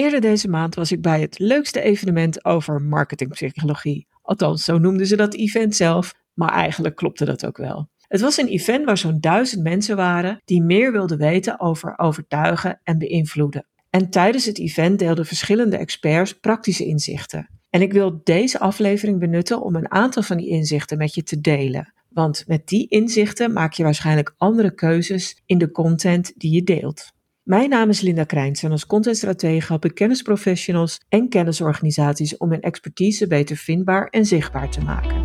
Eerder deze maand was ik bij het leukste evenement over marketingpsychologie. Althans, zo noemden ze dat event zelf, maar eigenlijk klopte dat ook wel. Het was een event waar zo'n duizend mensen waren die meer wilden weten over overtuigen en beïnvloeden. En tijdens het event deelden verschillende experts praktische inzichten. En ik wil deze aflevering benutten om een aantal van die inzichten met je te delen. Want met die inzichten maak je waarschijnlijk andere keuzes in de content die je deelt. Mijn naam is Linda Krijns en als contentstratege help ik kennisprofessionals en kennisorganisaties om hun expertise beter vindbaar en zichtbaar te maken.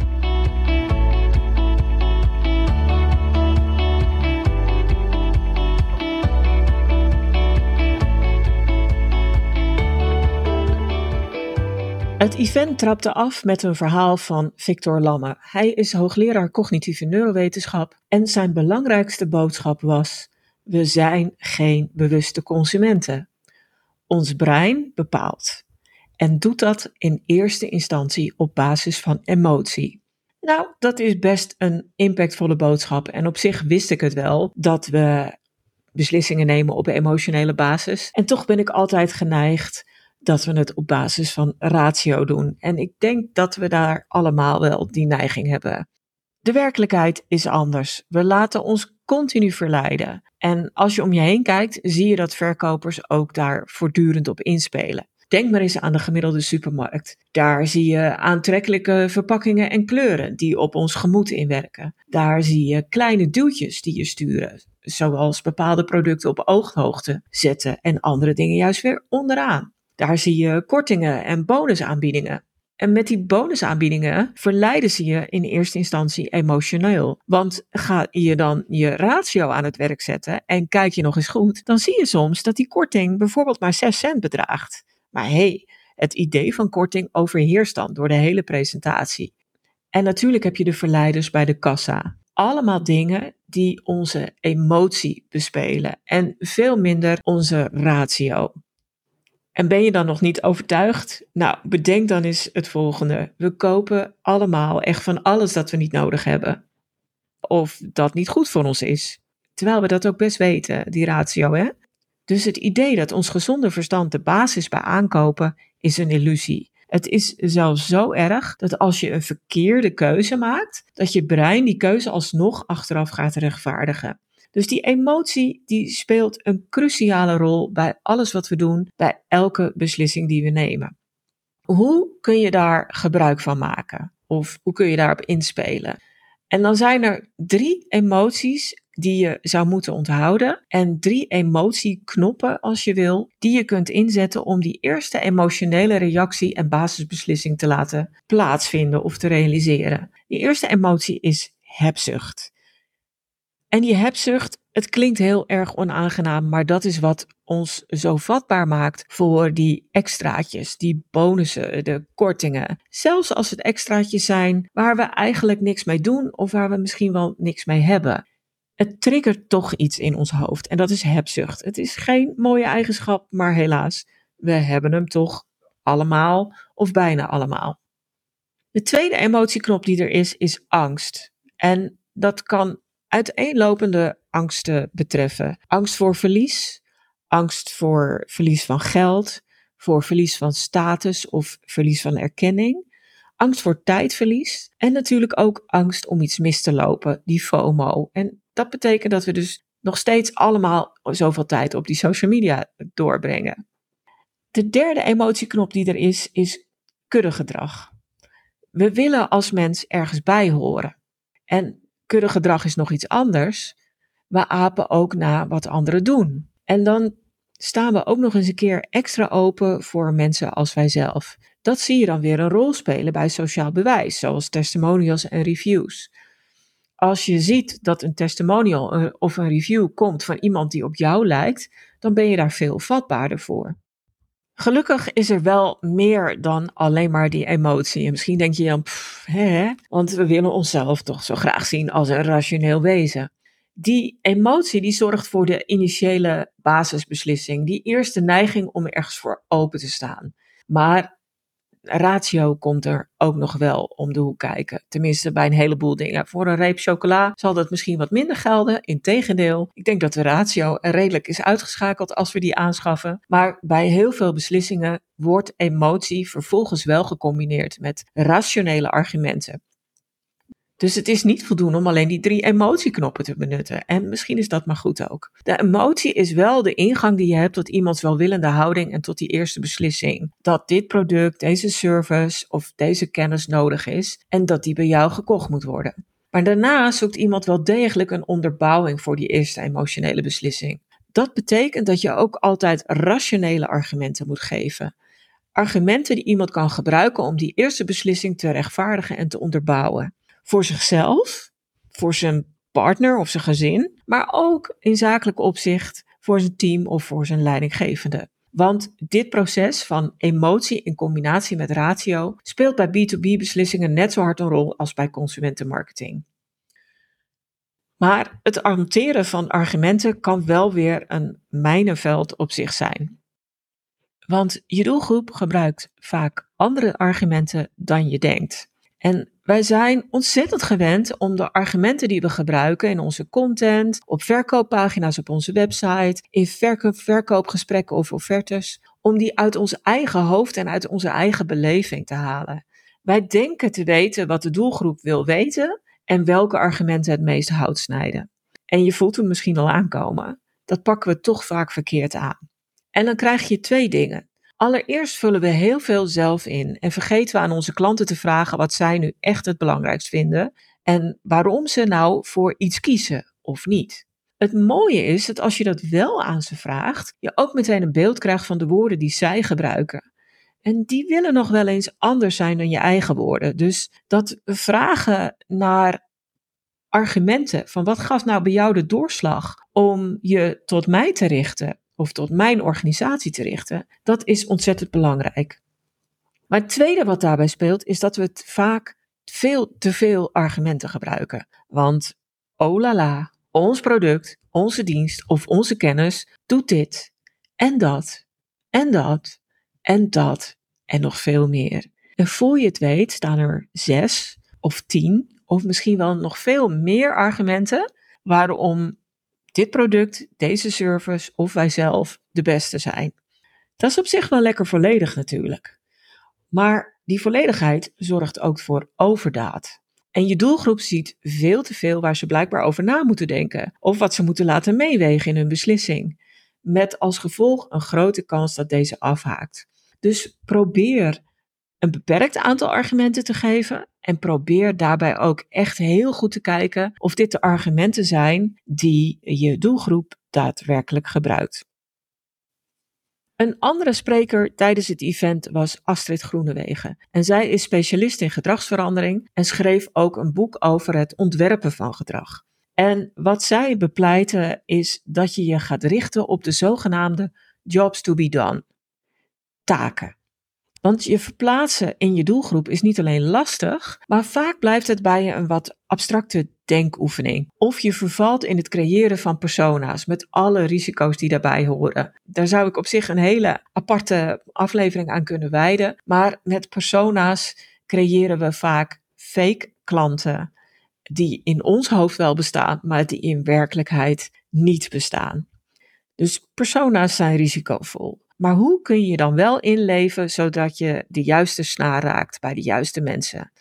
Het event trapte af met een verhaal van Victor Lamme. Hij is hoogleraar cognitieve neurowetenschap en zijn belangrijkste boodschap was: we zijn geen bewuste consumenten. Ons brein bepaalt en doet dat in eerste instantie op basis van emotie. Nou, dat is best een impactvolle boodschap en op zich wist ik het wel dat we beslissingen nemen op emotionele basis. En toch ben ik altijd geneigd dat we het op basis van ratio doen. En ik denk dat we daar allemaal wel die neiging hebben. De werkelijkheid is anders. We laten ons continu verleiden. En als je om je heen kijkt, zie je dat verkopers ook daar voortdurend op inspelen. Denk maar eens aan de gemiddelde supermarkt. Daar zie je aantrekkelijke verpakkingen en kleuren die op ons gemoed inwerken. Daar zie je kleine duwtjes die je sturen, zoals bepaalde producten op ooghoogte zetten en andere dingen juist weer onderaan. Daar zie je kortingen en bonusaanbiedingen. En met die bonusaanbiedingen verleiden ze je in eerste instantie emotioneel. Want ga je dan je ratio aan het werk zetten en kijk je nog eens goed, dan zie je soms dat die korting bijvoorbeeld maar 6 cent bedraagt. Maar hey, het idee van korting overheerst dan door de hele presentatie. En natuurlijk heb je de verleiders bij de kassa. Allemaal dingen die onze emotie bespelen en veel minder onze ratio. En ben je dan nog niet overtuigd? Nou, bedenk dan eens het volgende. We kopen allemaal echt van alles dat we niet nodig hebben. Of dat niet goed voor ons is. Terwijl we dat ook best weten, die ratio, hè? Dus het idee dat ons gezonde verstand de basis bij aankopen is een illusie. Het is zelfs zo erg dat als je een verkeerde keuze maakt, dat je brein die keuze alsnog achteraf gaat rechtvaardigen. Dus die emotie die speelt een cruciale rol bij alles wat we doen, bij elke beslissing die we nemen. Hoe kun je daar gebruik van maken? Of hoe kun je daarop inspelen? En dan zijn er drie emoties die je zou moeten onthouden. En drie emotieknoppen, als je wil, die je kunt inzetten om die eerste emotionele reactie en basisbeslissing te laten plaatsvinden of te realiseren. Die eerste emotie is hebzucht. En die hebzucht, het klinkt heel erg onaangenaam, maar dat is wat ons zo vatbaar maakt voor die extraatjes, die bonussen, de kortingen. Zelfs als het extraatjes zijn waar we eigenlijk niks mee doen of waar we misschien wel niks mee hebben. Het triggert toch iets in ons hoofd en dat is hebzucht. Het is geen mooie eigenschap, maar helaas, we hebben hem toch allemaal of bijna allemaal. De tweede emotieknop die er is, is angst. En dat kan uiteenlopende angsten betreffen. Angst voor verlies, angst voor verlies van geld, voor verlies van status of verlies van erkenning, angst voor tijdverlies en natuurlijk ook angst om iets mis te lopen, die FOMO. En dat betekent dat we dus nog steeds allemaal zoveel tijd op die social media doorbrengen. De derde emotieknop die er is, is kuddegedrag. We willen als mens ergens bij horen. En kuddegedrag is nog iets anders. We apen ook na wat anderen doen. En dan staan we ook nog eens een keer extra open voor mensen als wij zelf. Dat zie je dan weer een rol spelen bij sociaal bewijs, zoals testimonials en reviews. Als je ziet dat een testimonial of een review komt van iemand die op jou lijkt, dan ben je daar veel vatbaarder voor. Gelukkig is er wel meer dan alleen maar die emotie. En misschien denk je dan, hè, want we willen onszelf toch zo graag zien als een rationeel wezen. Die emotie die zorgt voor de initiële basisbeslissing, die eerste neiging om ergens voor open te staan. Maar ratio komt er ook nog wel om de hoek kijken. Tenminste, bij een heleboel dingen. Voor een reep chocola zal dat misschien wat minder gelden. Integendeel, ik denk dat de ratio redelijk is uitgeschakeld als we die aanschaffen. Maar bij heel veel beslissingen wordt emotie vervolgens wel gecombineerd met rationele argumenten. Dus het is niet voldoende om alleen die drie emotieknoppen te benutten. En misschien is dat maar goed ook. De emotie is wel de ingang die je hebt tot iemands welwillende houding en tot die eerste beslissing. Dat dit product, deze service of deze kennis nodig is en dat die bij jou gekocht moet worden. Maar daarna zoekt iemand wel degelijk een onderbouwing voor die eerste emotionele beslissing. Dat betekent dat je ook altijd rationele argumenten moet geven. Argumenten die iemand kan gebruiken om die eerste beslissing te rechtvaardigen en te onderbouwen voor zichzelf, voor zijn partner of zijn gezin, maar ook in zakelijk opzicht voor zijn team of voor zijn leidinggevende. Want dit proces van emotie in combinatie met ratio speelt bij B2B-beslissingen net zo hard een rol als bij consumentenmarketing. Maar het hanteren van argumenten kan wel weer een mijnenveld op zich zijn. Want je doelgroep gebruikt vaak andere argumenten dan je denkt. En wij zijn ontzettend gewend om de argumenten die we gebruiken in onze content, op verkooppagina's op onze website, in verkoopgesprekken of offertes, om die uit ons eigen hoofd en uit onze eigen beleving te halen. Wij denken te weten wat de doelgroep wil weten en welke argumenten het meest hout snijden. En je voelt hem misschien al aankomen. Dat pakken we toch vaak verkeerd aan. En dan krijg je twee dingen. Allereerst vullen we heel veel zelf in en vergeten we aan onze klanten te vragen wat zij nu echt het belangrijkst vinden en waarom ze nou voor iets kiezen of niet. Het mooie is dat als je dat wel aan ze vraagt, je ook meteen een beeld krijgt van de woorden die zij gebruiken. En die willen nog wel eens anders zijn dan je eigen woorden. Dus dat vragen naar argumenten van wat gaf nou bij jou de doorslag om je tot mij te richten of tot mijn organisatie te richten, dat is ontzettend belangrijk. Maar het tweede wat daarbij speelt, is dat we het vaak veel te veel argumenten gebruiken. Want, oh la la, ons product, onze dienst of onze kennis doet dit en dat en dat en dat en nog veel meer. En voor je het weet staan er zes of tien of misschien wel nog veel meer argumenten waarom dit product, deze service of wij zelf de beste zijn. Dat is op zich wel lekker volledig natuurlijk. Maar die volledigheid zorgt ook voor overdaad. En je doelgroep ziet veel te veel waar ze blijkbaar over na moeten denken of wat ze moeten laten meewegen in hun beslissing. Met als gevolg een grote kans dat deze afhaakt. Dus probeer een beperkt aantal argumenten te geven en probeer daarbij ook echt heel goed te kijken of dit de argumenten zijn die je doelgroep daadwerkelijk gebruikt. Een andere spreker tijdens het event was Astrid Groenewegen. En zij is specialist in gedragsverandering en schreef ook een boek over het ontwerpen van gedrag. En wat zij bepleiten is dat je je gaat richten op de zogenaamde jobs to be done. Taken. Want je verplaatsen in je doelgroep is niet alleen lastig, maar vaak blijft het bij je een wat abstracte denkoefening. Of je vervalt in het creëren van persona's met alle risico's die daarbij horen. Daar zou ik op zich een hele aparte aflevering aan kunnen wijden. Maar met persona's creëren we vaak fake klanten die in ons hoofd wel bestaan, maar die in werkelijkheid niet bestaan. Dus persona's zijn risicovol. Maar hoe kun je dan wel inleven zodat je de juiste snaar raakt bij de juiste mensen?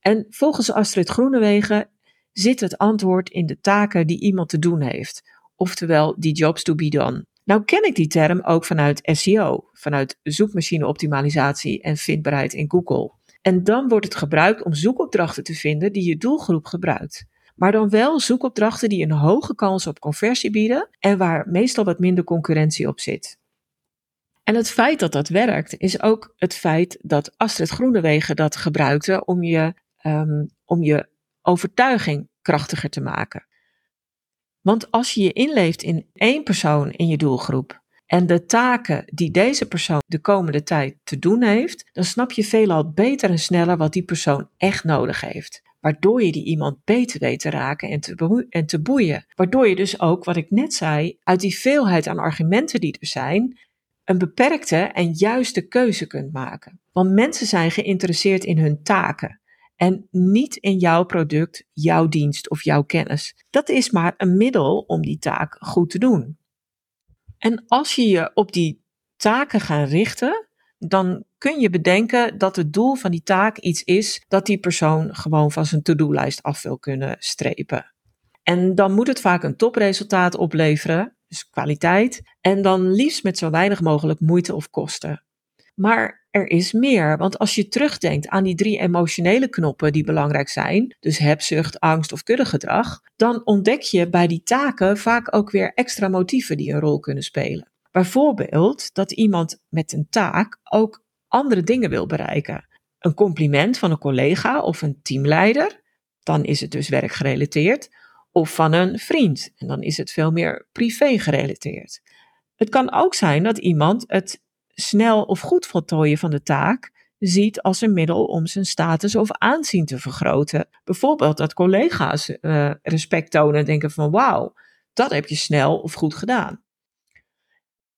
En volgens Astrid Groenewegen zit het antwoord in de taken die iemand te doen heeft, oftewel die jobs to be done. Nou ken ik die term ook vanuit SEO, vanuit zoekmachine-optimalisatie en vindbaarheid in Google. En dan wordt het gebruikt om zoekopdrachten te vinden die je doelgroep gebruikt. Maar dan wel zoekopdrachten die een hoge kans op conversie bieden en waar meestal wat minder concurrentie op zit. En het feit dat dat werkt, is ook het feit dat Astrid Groenewegen dat gebruikte om je, um, om je overtuiging krachtiger te maken. Want als je je inleeft in één persoon in je doelgroep en de taken die deze persoon de komende tijd te doen heeft, dan snap je veelal beter en sneller wat die persoon echt nodig heeft. Waardoor je die iemand beter weet te raken en te, en te boeien. Waardoor je dus ook, wat ik net zei, uit die veelheid aan argumenten die er zijn, een beperkte en juiste keuze kunt maken. Want mensen zijn geïnteresseerd in hun taken en niet in jouw product, jouw dienst of jouw kennis. Dat is maar een middel om die taak goed te doen. En als je je op die taken gaat richten, dan kun je bedenken dat het doel van die taak iets is dat die persoon gewoon van zijn to-do-lijst af wil kunnen strepen. En dan moet het vaak een topresultaat opleveren, dus kwaliteit, en dan liefst met zo weinig mogelijk moeite of kosten. Maar er is meer, want als je terugdenkt aan die drie emotionele knoppen die belangrijk zijn, dus hebzucht, angst of kuddegedrag, dan ontdek je bij die taken vaak ook weer extra motieven die een rol kunnen spelen. Bijvoorbeeld dat iemand met een taak ook andere dingen wil bereiken. Een compliment van een collega of een teamleider, dan is het dus werkgerelateerd, of van een vriend, en dan is het veel meer privé gerelateerd. Het kan ook zijn dat iemand het snel of goed voltooien van de taak ziet als een middel om zijn status of aanzien te vergroten. Bijvoorbeeld dat collega's uh, respect tonen en denken van wauw, dat heb je snel of goed gedaan.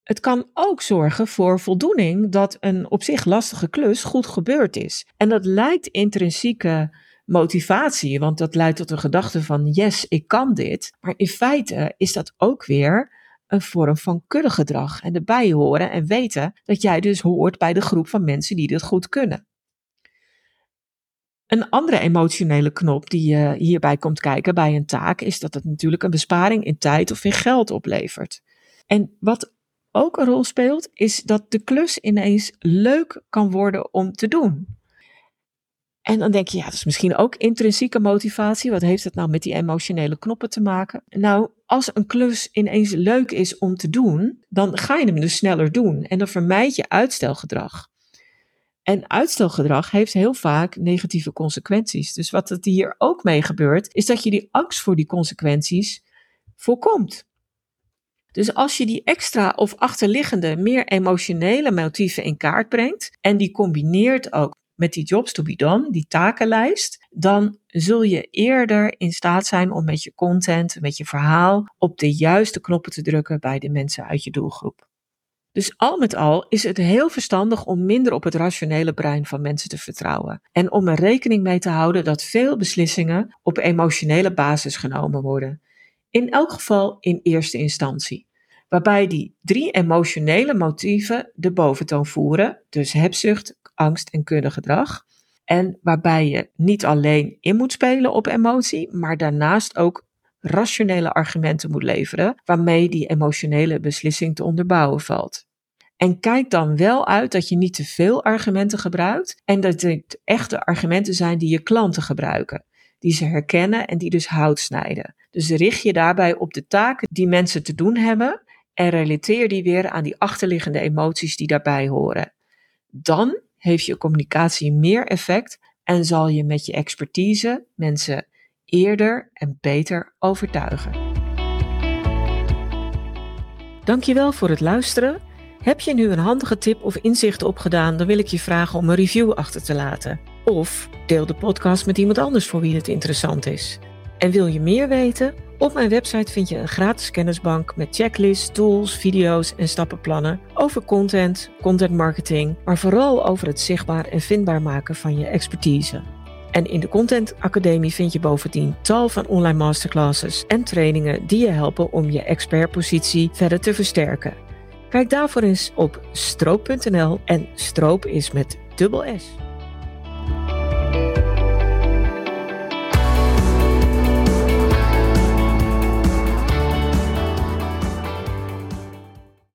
Het kan ook zorgen voor voldoening dat een op zich lastige klus goed gebeurd is. En dat lijkt intrinsieke motivatie, want dat leidt tot een gedachte van yes, ik kan dit. Maar in feite is dat ook weer een vorm van kuddegedrag en erbij horen en weten dat jij dus hoort bij de groep van mensen die dit goed kunnen. Een andere emotionele knop die uh, hierbij komt kijken bij een taak is dat het natuurlijk een besparing in tijd of in geld oplevert. En wat ook een rol speelt, is dat de klus ineens leuk kan worden om te doen. En dan denk je, ja, dat is misschien ook intrinsieke motivatie. Wat heeft het nou met die emotionele knoppen te maken? Nou, als een klus ineens leuk is om te doen, dan ga je hem dus sneller doen. En dan vermijd je uitstelgedrag. En uitstelgedrag heeft heel vaak negatieve consequenties. Dus wat er hier ook mee gebeurt, is dat je die angst voor die consequenties voorkomt. Dus als je die extra of achterliggende, meer emotionele motieven in kaart brengt en die combineert ook met die jobs to be done, die takenlijst, dan zul je eerder in staat zijn om met je content, met je verhaal op de juiste knoppen te drukken bij de mensen uit je doelgroep. Dus al met al is het heel verstandig om minder op het rationele brein van mensen te vertrouwen en om er rekening mee te houden dat veel beslissingen op emotionele basis genomen worden. In elk geval in eerste instantie. Waarbij die drie emotionele motieven de boventoon voeren, dus hebzucht, angst en kuddegedrag. En waarbij je niet alleen in moet spelen op emotie, maar daarnaast ook rationele argumenten moet leveren waarmee die emotionele beslissing te onderbouwen valt. En kijk dan wel uit dat je niet te veel argumenten gebruikt en dat het echte argumenten zijn die je klanten gebruiken, die ze herkennen en die dus hout snijden. Dus richt je daarbij op de taken die mensen te doen hebben en relateer die weer aan die achterliggende emoties die daarbij horen. Dan heeft je communicatie meer effect en zal je met je expertise mensen eerder en beter overtuigen. Dankjewel voor het luisteren. Heb je nu een handige tip of inzicht opgedaan, dan wil ik je vragen om een review achter te laten. Of deel de podcast met iemand anders voor wie het interessant is. En wil je meer weten? Op mijn website vind je een gratis kennisbank met checklists, tools, video's en stappenplannen over content, content marketing, maar vooral over het zichtbaar en vindbaar maken van je expertise. En in de Content Academie vind je bovendien tal van online masterclasses en trainingen die je helpen om je expertpositie verder te versterken. Kijk daarvoor eens op stroop.nl en stroop is met dubbel S.